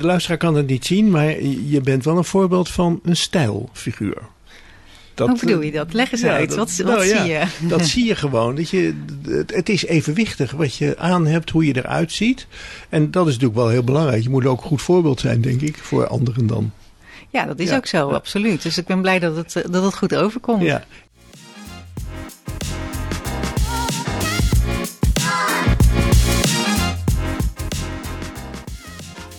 De luisteraar kan het niet zien, maar je bent wel een voorbeeld van een stijlfiguur. Dat, Hoe bedoel je dat? Leg eens uit. Dat, wat, wat nou zie je? Dat zie je gewoon. Dat je, het, is evenwichtig wat je aan hebt, hoe je eruit ziet. En dat is natuurlijk wel heel belangrijk. Je moet ook een goed voorbeeld zijn, denk ik, voor anderen dan. Ja, dat is ook zo, absoluut. Dus ik ben blij dat het, dat het goed overkomt. Ja.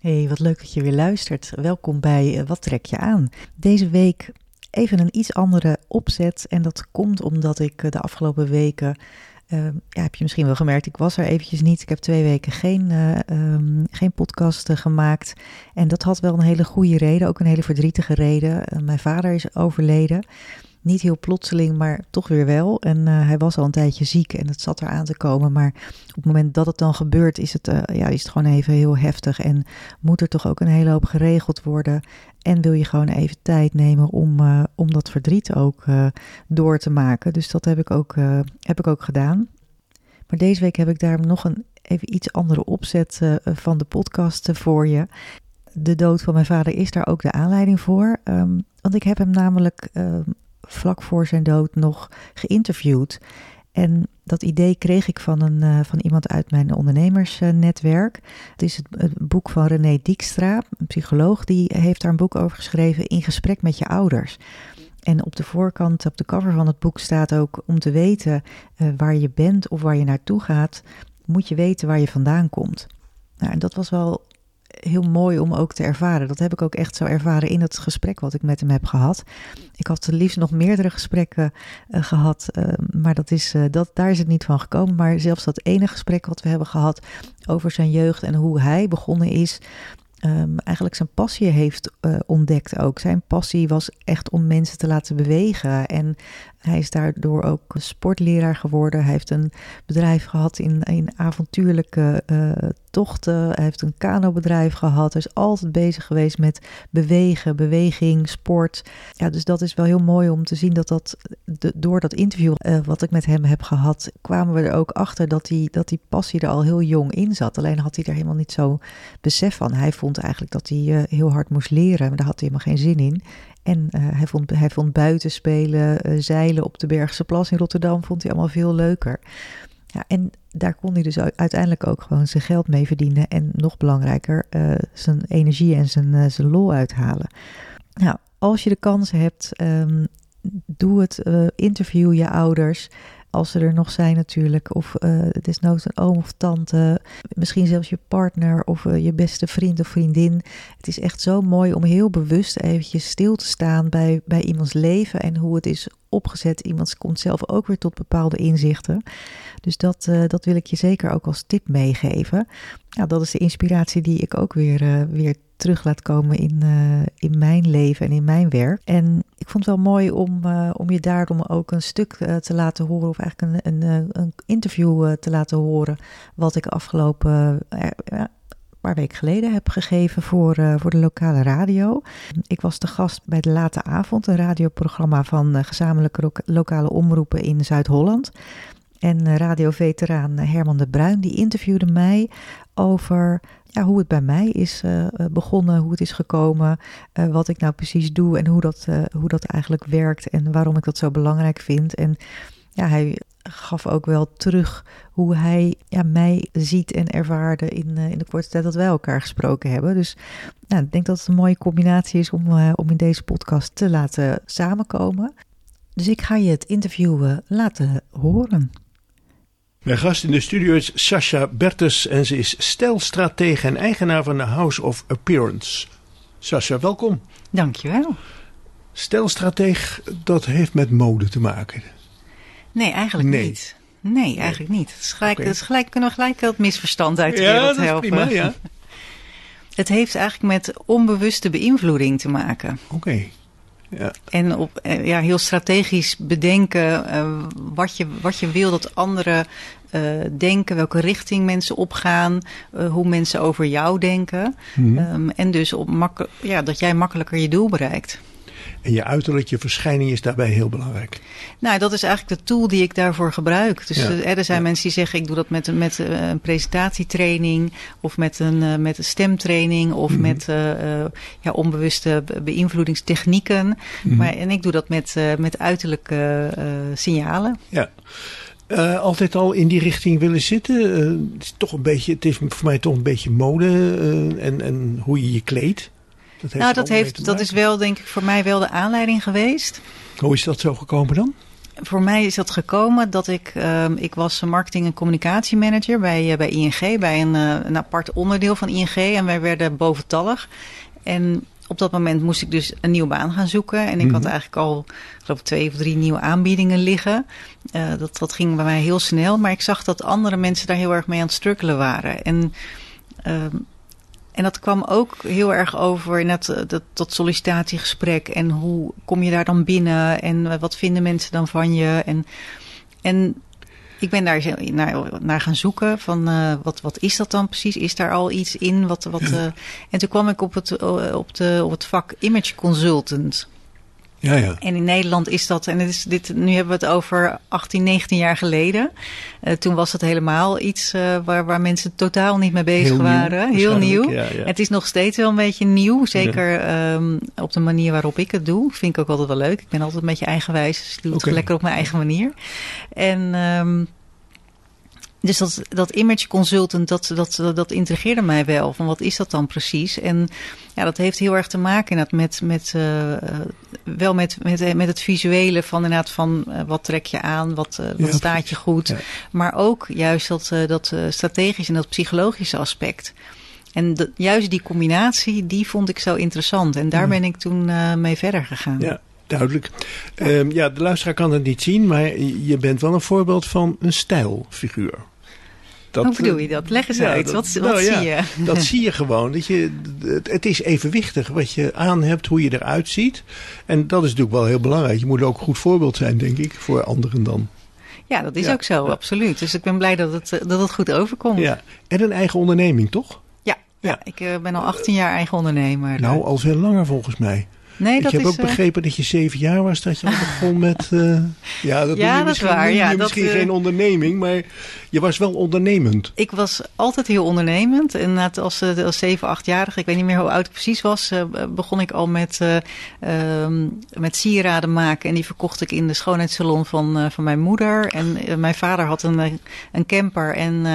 Hey, wat leuk dat je weer luistert. Welkom bij eh, Wat trek je aan? Deze week even een iets andere opzet. En dat komt omdat ik eh, de afgelopen weken, uh, ja, heb je misschien wel gemerkt, ik was er eventjes niet. Ik heb twee weken geen, uh, geen podcast gemaakt. En dat had wel een hele goede reden, ook een hele verdrietige reden. mijn vader is overleden. Niet heel plotseling, maar toch weer wel. En uh, hij was al een tijdje ziek en het zat eraan te komen. Maar op het moment dat het dan gebeurt, is het, uh, ja, is het gewoon even heel heftig. En moet er toch ook een hele hoop geregeld worden. En wil je gewoon even tijd nemen om, uh, om dat verdriet ook door te maken. Dus dat heb ik, ook, heb ik ook gedaan. Maar deze week heb ik daar nog een even iets andere opzet van de podcast voor je. De dood van mijn vader is daar ook de aanleiding voor. Um, want ik heb hem namelijk um, vlak voor zijn dood nog geïnterviewd. En dat idee kreeg ik van, een, uh, van iemand uit mijn ondernemersnetwerk. het is het, boek van René Dijkstra, een psycholoog, die heeft daar een boek over geschreven in gesprek met je ouders. En op de voorkant, op de cover van het boek staat ook om te weten uh, waar je bent of waar je naartoe gaat, moet je weten waar je vandaan komt. Nou, en dat was wel heel mooi om ook te ervaren. Dat heb ik ook echt zo ervaren in het gesprek wat ik met hem heb gehad. Ik had liefst nog meerdere gesprekken uh, gehad, uh, maar dat is, uh, dat, daar is het niet van gekomen. Maar zelfs dat ene gesprek wat we hebben gehad over zijn jeugd en hoe hij begonnen is, um, eigenlijk zijn passie heeft uh, ontdekt ook. Zijn passie was echt om mensen te laten bewegen. En hij is daardoor ook sportleraar geworden. Hij heeft een bedrijf gehad in, avontuurlijke uh, tochten. Hij heeft een kanobedrijf gehad. Hij is altijd bezig geweest met bewegen, beweging, sport. Ja, dus dat is wel heel mooi om te zien dat dat door dat interview uh, wat ik met hem heb gehad, kwamen we er ook achter dat die, dat die passie er al heel jong in zat. Alleen had hij er helemaal niet zo besef van. Hij vond eigenlijk dat hij uh, heel hard moest leren, maar daar had hij helemaal geen zin in. En uh, hij, vond, hij vond buitenspelen, uh, zeilen op de Bergse Plas in Rotterdam, vond hij allemaal veel leuker. Ja, en daar kon hij dus uiteindelijk ook gewoon zijn geld mee verdienen. En nog belangrijker, zijn energie en zijn, zijn lol uithalen. Nou, als je de kans hebt, um, doe het. interview je ouders. Als ze er nog zijn natuurlijk. Of uh, het is nooit een oom of tante. Misschien zelfs je partner of uh, je beste vriend of vriendin. Het is echt zo mooi om heel bewust eventjes stil te staan bij, bij iemands leven. En hoe het is opgezet. Iemand komt zelf ook weer tot bepaalde inzichten. Dus dat, uh, dat wil ik je zeker ook als tip meegeven. Nou, dat is de inspiratie die ik ook weer, weer terug laat komen in, uh, in mijn leven en in mijn werk. En ik vond het wel mooi om, om je daarom ook een stuk te laten horen, of eigenlijk een, een, een interview te laten horen, wat ik afgelopen paar weken geleden heb gegeven voor, uh, voor de lokale radio. Ik was de gast bij de Late Avond, een radioprogramma van uh, gezamenlijke lokale omroepen in Zuid-Holland. En uh, radioveteraan Herman de Bruin, die interviewde mij over ja, hoe het bij mij is begonnen, hoe het is gekomen, wat ik nou precies doe en hoe dat, hoe dat eigenlijk werkt en waarom ik dat zo belangrijk vind. En ja, hij gaf ook wel terug hoe hij ja, mij ziet en ervaarde in, in de korte tijd dat wij elkaar gesproken hebben. Dus nou, ik denk dat het een mooie combinatie is om, om in deze podcast te laten samenkomen. Dus ik ga je het interview laten horen. Mijn gast in de studio is Sascha Bertus en ze is stijlstratege en eigenaar van de House of Appearance. Sascha, welkom. Dankjewel. Stelstrateeg, dat heeft met mode te maken. Nee, eigenlijk Nee. niet. Nee, eigenlijk niet. Het is gelijk, is gelijk, kunnen we gelijk dat misverstand uit de Ja, wereld dat is helpen. prima, ja. Het heeft eigenlijk met onbewuste beïnvloeding te maken. Oké. Ja. En op eh, ja, heel strategisch bedenken eh, wat, je, wat je wil dat anderen eh, denken, welke richting mensen opgaan, hoe mensen over jou denken. Mhm. Ehm, en dus op ja, dat jij makkelijker je doel bereikt. En je uiterlijk, je verschijning is daarbij heel belangrijk. Nou, dat is eigenlijk de tool die ik daarvoor gebruik. Dus Ja, eh, er zijn ja. mensen die zeggen: ik doe dat met, een- met eh, een presentatietraining, of met een, eh, met een stemtraining, of Mhm. met ja, onbewuste be- beïnvloedingstechnieken. Mhm. Maar, en ik doe dat met, met uiterlijke signalen. Ja. Altijd al in die richting willen zitten. Het, is toch een beetje, het is voor mij toch een beetje mode en, en hoe je je kleedt. Dat heeft nou, dat, heeft, dat is wel, denk ik, voor mij wel de aanleiding geweest. Hoe is dat zo gekomen dan? Voor mij is dat gekomen dat ik, ehm, ik was marketing- en communicatiemanager bij, eh, bij ING, bij een, eh, een apart onderdeel van ING. En wij werden boventallig. En op dat moment moest ik dus een nieuwe baan gaan zoeken. En ik had Mhm. eigenlijk al, ik geloof twee of drie nieuwe aanbiedingen liggen. Eh, dat, dat ging bij mij heel snel. Maar ik zag dat andere mensen daar heel erg mee aan het struggelen waren. En, ehm, en dat kwam ook heel erg over in dat, eh, dat, dat sollicitatiegesprek. En hoe kom je daar dan binnen? En eh, wat vinden mensen dan van je? En, en ik ben daar naar, naar gaan zoeken van eh, wat, wat is dat dan precies? Is daar al iets in? Wat, wat, en toen kwam ik op het, op, de, op het vak image consultant. Ja, ja. En in Nederland is dat, en het is dit, nu hebben we het over 18, 19 jaar geleden. Eh, toen was het helemaal iets eh, waar, waar mensen totaal niet mee bezig Heel nieuw, waren. Heel nieuw. ja, ja. Het is nog steeds wel een beetje nieuw. Zeker ehm, op de manier waarop ik het doe. Vind ik ook altijd wel leuk. Ik ben altijd een beetje eigenwijs. Dus ik doe het lekker op mijn eigen manier. En ehm, dus dat, dat image consultant, dat, dat, dat intrigeerde mij wel. Van wat is dat dan precies? En ja, dat heeft heel erg te maken inderdaad met, met, eh, eh, wel met, met, met het visuele van inderdaad van eh, wat trek je aan, wat, eh, wat Ja, staat je goed. Ja. Maar ook juist dat, eh, dat eh, strategische en dat psychologische aspect. En dat- juist die combinatie, die vond ik zo interessant. En daar Ja. ben ik toen eh, mee verder gegaan. Ja, duidelijk. Ja. ja, de luisteraar kan het niet zien, maar je bent wel een voorbeeld van een stijlfiguur. Dat, Hoe bedoel je dat? Leg eens Ja, uit. dat- wat wat nou ja, zie je? Dat zie je gewoon. Dat je, het, het is evenwichtig wat je aan hebt, hoe je eruit ziet. En dat is natuurlijk wel heel belangrijk. Je moet ook een goed voorbeeld zijn, denk ik, voor anderen dan. Ja, dat is Ja, ook zo, ja. absoluut. Dus ik ben blij dat het, eh, dat het goed overkomt. Ja. En een eigen onderneming, toch? Ja, Ja. ja. ik eh, ben al 18 jaar eigen ondernemer. Nou, al veel langer volgens mij. Nee, ik dat heb is, ook eh, begrepen dat je zeven jaar was, dat je al begon met... eh, ja, dat Ja, dat is waar, je ja, dat, misschien eh, geen onderneming, maar je was wel ondernemend. Ik was altijd heel ondernemend. En als, als 7, 8-jarige, ik weet niet meer hoe oud ik precies was, begon ik al met, eh, ehm, met sieraden maken. En die verkocht ik in de schoonheidssalon van, van mijn moeder. En mijn vader had een, een camper. En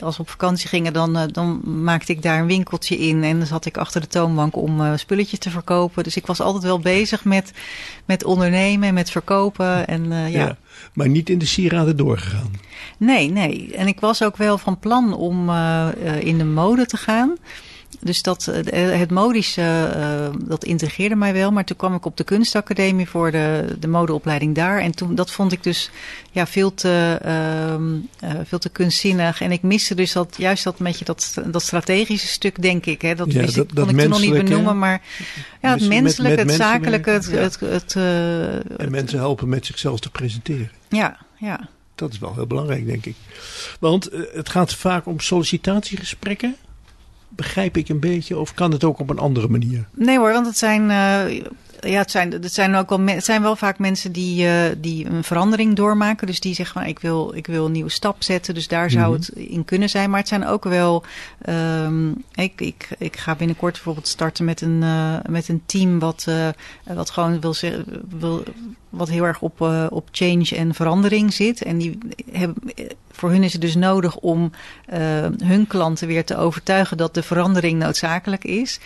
als we op vakantie gingen, dan, dan maakte ik daar een winkeltje in. En dan zat ik achter de toonbank om spulletjes te verkopen. Dus ik was altijd wel bezig met, met ondernemen en met verkopen. En eh, ja. Ja. Maar niet in de sieraden doorgegaan. Nee, nee. En ik was ook wel van plan om eh, eh, in de mode te gaan. Dus dat, eh, het modische, eh, dat integreerde mij wel. Maar toen kwam ik op de kunstacademie voor de, de modeopleiding daar. En toen, dat vond ik dus ja, veel, te, ehm, eh, veel te kunstzinnig. En ik miste dus dat, juist dat, beetje dat, dat strategische stuk, denk ik. Hè. Dat, Ja, wist dat- ik, dat kon ik toen nog niet benoemen. Maar ja, het met- menselijke, met het zakelijke, het, het, het, eh, En mensen helpen met zichzelf te presenteren. ja, ja. Dat is wel heel belangrijk, denk ik. Want eh, het gaat vaak om sollicitatiegesprekken. Begrijp ik een beetje? Of kan het ook op een andere manier? Nee hoor, want het zijn, eh, ja, het zijn, het zijn ook wel, het zijn wel vaak mensen die, eh, die een verandering doormaken. Dus die zeggen van ik wil, ik wil een nieuwe stap zetten. Dus daar zou Mhm. het in kunnen zijn. Maar het zijn ook wel. ehm, ik, ik, ik ga binnenkort bijvoorbeeld starten met een, eh, met een team wat, eh, wat gewoon wil zeggen. Wil, wat heel erg op, op change en verandering zit. En die hebben, voor hun is het dus nodig om hun klanten weer te overtuigen dat de verandering noodzakelijk is.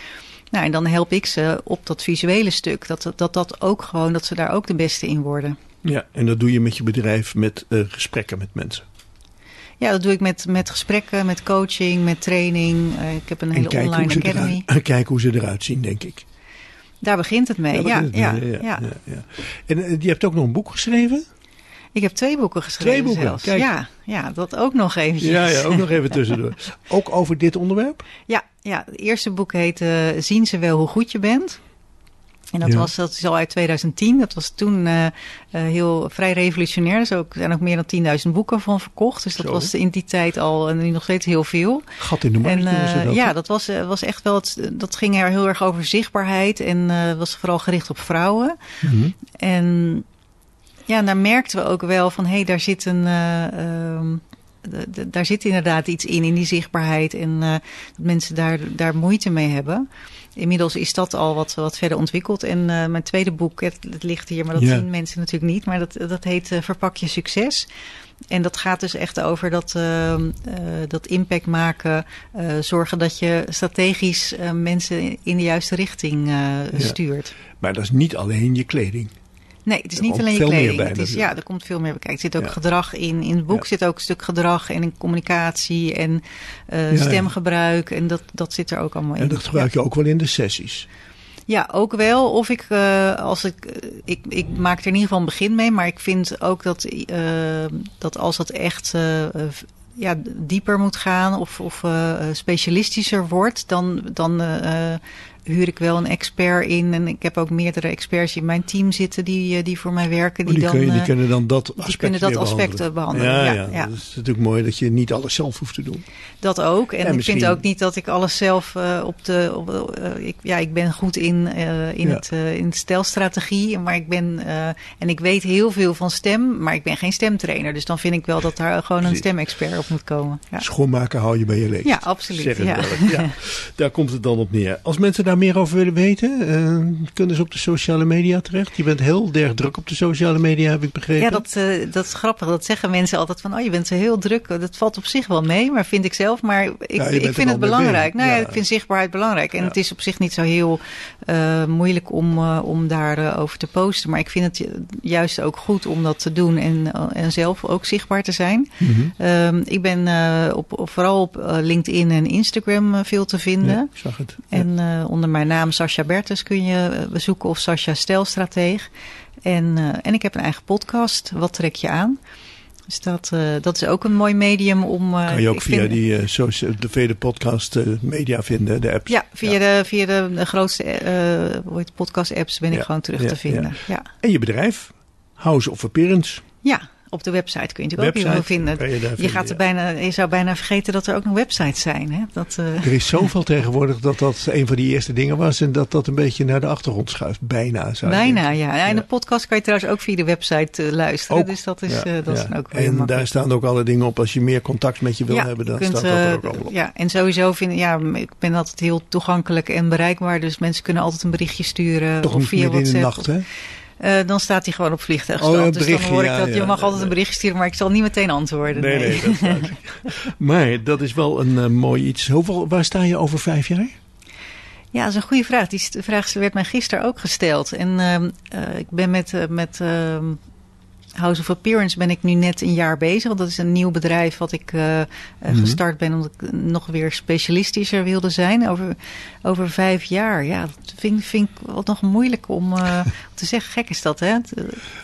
Nou, en dan help ik ze op dat visuele stuk. Dat dat, dat ook gewoon, dat ze daar ook de beste in worden. Ja, en dat doe je met je bedrijf met eh, gesprekken met mensen. Ja, dat doe ik met, met gesprekken, met coaching, met training. Eh, ik heb een En hele online academy. eruit, kijk hoe ze eruit zien, denk ik. Daar begint het mee, ja. Ja, ja, ja, ja, En je hebt ook nog een boek geschreven? Ik heb twee boeken geschreven Twee boeken, zelfs. kijk. Ja, ja, dat ook nog eventjes. Ja, ja, ook nog even tussendoor. ook over dit onderwerp? Ja, ja het eerste boek heet uh, Zien ze wel hoe goed je bent? En dat, Ja. was, dat is al uit 2010. Dat was toen eh, eh, heel vrij revolutionair. Er zijn ook, zijn ook meer dan 10.000 boeken van verkocht. Dus dat Zo. was in die tijd al en nu nog steeds heel veel. Gat in de markt En eh, dat. ja, dat was, eh, was echt wel. Het, dat ging er heel erg over zichtbaarheid. En eh, was vooral gericht op vrouwen. Mhm. En ja, daar merkten we ook wel van hé, hey, daar zit een. eh, ehm, daar zit inderdaad iets in, in die zichtbaarheid. En eh, dat mensen daar, daar moeite mee hebben. Inmiddels is dat al wat, wat verder ontwikkeld. En eh, mijn tweede boek, het, het ligt hier, maar dat zien mensen natuurlijk niet. Maar dat, dat heet Verpak je succes. En dat gaat dus echt over dat, eh, eh, dat impact maken. zorgen dat je strategisch mensen in de juiste richting stuurt. Maar dat is niet alleen je kleding. Nee, het is Er niet alleen je kleding. bij het is, ja, er komt veel meer bij. Er zit ook Ja. gedrag in. In het boek Ja. zit ook een stuk gedrag en in communicatie en eh, ja. stemgebruik. En dat, dat zit er ook allemaal in. En dat gebruik je ook wel in de sessies. Ja, ook wel. Of ik, eh, als ik, eh, ik, ik maak er in ieder geval een begin mee, maar ik vind ook dat, dat als dat echt ja, dieper moet gaan of, of specialistischer wordt, dan, dan huur ik wel een expert in. En ik heb ook meerdere experts in mijn team zitten die, eh, die voor mij werken. Oh, die, dan, kun die eh, kunnen dan dat aspect kunnen dat aspect behandelen. behandelen, Ja, ja, ja, ja. dat is natuurlijk mooi dat je niet alles zelf hoeft te doen. Dat ook. En, En ik misschien- vind ook niet dat ik alles zelf eh, op de. Op, eh, ik, ja, ik ben goed in, eh, in, Ja. het, eh, in het. Maar ik ben. eh, en ik weet heel veel van stem, maar ik ben geen stemtrainer. Dus dan vind ik wel dat daar gewoon een stemexpert op moet komen. Ja, Schoonmaken hou je bij je leest. ja absoluut. Zeg het Ja. wel. Ja, daar komt het dan op neer. Als mensen daar meer over willen weten, eh, kunnen ze op de sociale media terecht. Je bent heel erg druk op de sociale media, heb ik begrepen. Ja, dat, eh, dat is grappig. Dat zeggen mensen altijd van, oh, je bent zo heel druk. Dat valt op zich wel mee, maar vind ik zelf. Maar ik, Ja, ik vind het belangrijk. Nou ja, Ja. ik vind zichtbaarheid belangrijk. En Ja. het is op zich niet zo heel eh, moeilijk om, om daarover over te posten. Maar ik vind het ju- juist ook goed om dat te doen en, en zelf ook zichtbaar te zijn. Mhm. Ehm, ik ben op, vooral op LinkedIn en Instagram veel te vinden. Ik zag het. En onder mijn naam Sascha Bertes kun je eh, bezoeken of Sascha Stelstrateeg. En, eh, en ik heb een eigen podcast, Wat trek je aan? Dus dat, eh, dat is ook een mooi medium om... kan je ook via vind- die socia- de vele podcast media vinden, de apps. Ja, via, De, via de, de grootste het, podcast-apps ben ik gewoon terug ja, te vinden. Ja. En je bedrijf, House of Appearance. Ja. Op de website kun je natuurlijk ook heel veel vinden. je, daar Je, vinden, gaat er ja. bijna, je zou bijna vergeten dat er ook nog websites zijn. Hè? Dat, eh, Er is zoveel tegenwoordig dat dat een van die eerste dingen was. En dat dat een beetje naar de achtergrond schuift. Bijna zou Bijna, ja. ja. En de podcast kan je trouwens ook via de website eh, luisteren. Ook. Dus dat is, Ja, eh, dat is dan ook weer En daar staan ook alle dingen op. Als je meer contact met je wil hebben, dan kunt, staat dat er ook allemaal op. Ja, en sowieso vind ja, ik ben altijd heel toegankelijk en bereikbaar. Dus mensen kunnen altijd een berichtje sturen. Toch of via in de WhatsApp. nacht, hè? Eh, dan staat hij gewoon op vliegtuigstand. Oh, dus dan hoor ik ja, dat je mag ja, altijd een berichtje sturen, maar ik zal niet meteen antwoorden. Nee, nee, dat maar dat is wel een eh, mooi iets. Hoeveel, waar sta je over vijf jaar? Ja, dat is een goede vraag. Die vraag werd mij gisteren ook gesteld. En ehm, eh, ik ben met, met ehm, House of Appearance ben ik nu net een jaar bezig. Want dat is een nieuw bedrijf wat ik eh, eh, Mhm. gestart ben omdat ik nog weer specialistischer wilde zijn. Over, over vijf jaar. Ja, dat vind, vind ik wel nog moeilijk om eh, te zeggen. Gek is dat, hè?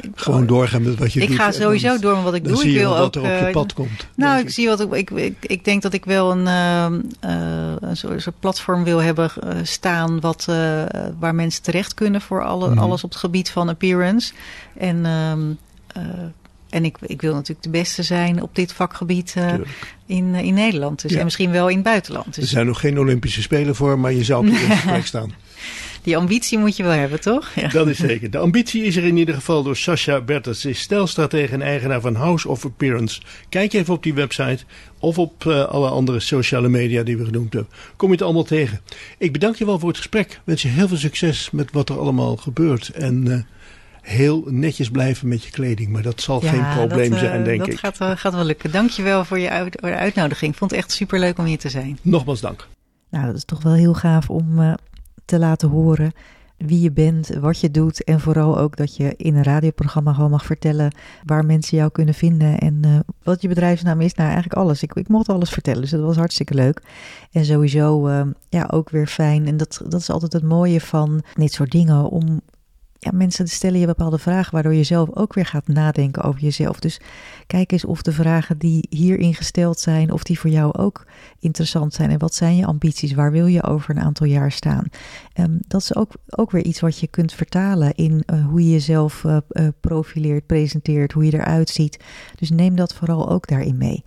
Ik- Gewoon doorgaan met wat je ik doet. ga en sowieso dan- door met wat ik doe. zie Ik wil wel ook. wat er op je pad komt. nou, ik zie wat ik, ik, ik, ik denk dat ik wel een, een soort, soort platform wil hebben staan wat, waar mensen terecht kunnen voor alle, Mhm. alles op het gebied van appearance. En, ehm, eh, en ik, ik wil natuurlijk de beste zijn op dit vakgebied eh, in, eh, in Nederland. Dus, Ja. En misschien wel in het buitenland. Er Dus zijn nog geen Olympische Spelen voor, maar je zou op de eerste plek staan. die ambitie moet je wel hebben, toch? Ja. Dat is zeker. De ambitie is er in ieder geval door Sascha Bertens. Ze is stijlstratege en eigenaar van House of Appearance. Kijk even op die website of op eh, alle andere sociale media die we genoemd hebben. Kom je het allemaal tegen. Ik bedank je wel voor het gesprek. Wens je heel veel succes met wat er allemaal gebeurt. En eh, heel netjes blijven met je kleding. Maar dat zal geen probleem dat, eh, zijn, denk dat ik. Gaat, wel- gaat wel lukken. Dankjewel voor je uit, voor de uitnodiging. Ik vond het echt superleuk om hier te zijn. Nogmaals dank. Nou, dat is toch wel heel gaaf om eh, te laten horen wie je bent, wat je doet. En vooral ook dat je in een radioprogramma gewoon mag vertellen waar mensen jou kunnen vinden. En uh, wat je bedrijfsnaam is. Nou, eigenlijk alles. Ik, ik mocht alles vertellen, dus dat was hartstikke leuk. En sowieso uh, ja, ook weer fijn. En dat, dat is altijd het mooie van dit soort dingen. Om ja, mensen stellen je bepaalde vragen, waardoor je zelf ook weer gaat nadenken over jezelf. Dus kijk eens of de vragen die hierin gesteld zijn, of die voor jou ook interessant zijn. En wat zijn je ambities? Waar wil je over een aantal jaar staan? Um, dat is ook, ook weer iets wat je kunt vertalen in uh, hoe je jezelf uh, uh, profileert, presenteert, hoe je eruit ziet. Dus neem dat vooral ook daarin mee.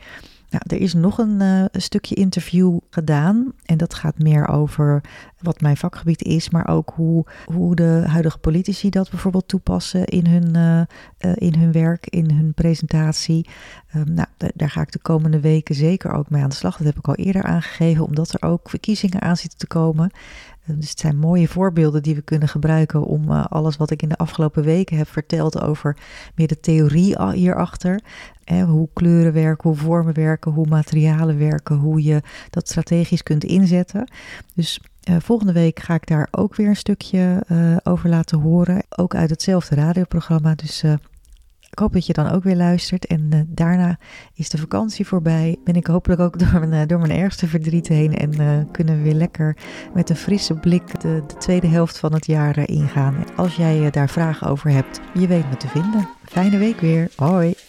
Nou, er is nog een, uh, stukje interview gedaan. En dat gaat meer over wat mijn vakgebied is, maar ook hoe, hoe de huidige politici dat bijvoorbeeld toepassen in hun, uh, uh, in hun werk, in hun presentatie. Um, nou, daar ga ik de komende weken zeker ook mee aan de slag. Dat heb ik al eerder aangegeven, omdat er ook verkiezingen aan zitten te komen. Dus het zijn mooie voorbeelden die we kunnen gebruiken om uh, alles wat ik in de afgelopen weken heb verteld over meer de theorie hierachter. Hè, hoe kleuren werken, hoe vormen werken, hoe materialen werken, hoe je dat strategisch kunt inzetten. Dus uh, volgende week ga ik daar ook weer een stukje uh, over laten horen. Ook uit hetzelfde radioprogramma. Dus ik hoop dat je dan ook weer luistert. En uh, daarna is de vakantie voorbij. Ben ik hopelijk ook door mijn, uh, door mijn ergste verdriet heen. En uh, kunnen we weer lekker met een frisse blik de, de tweede helft van het jaar ingaan. Als jij daar vragen over hebt, je weet me te vinden. Fijne week weer. Hoi.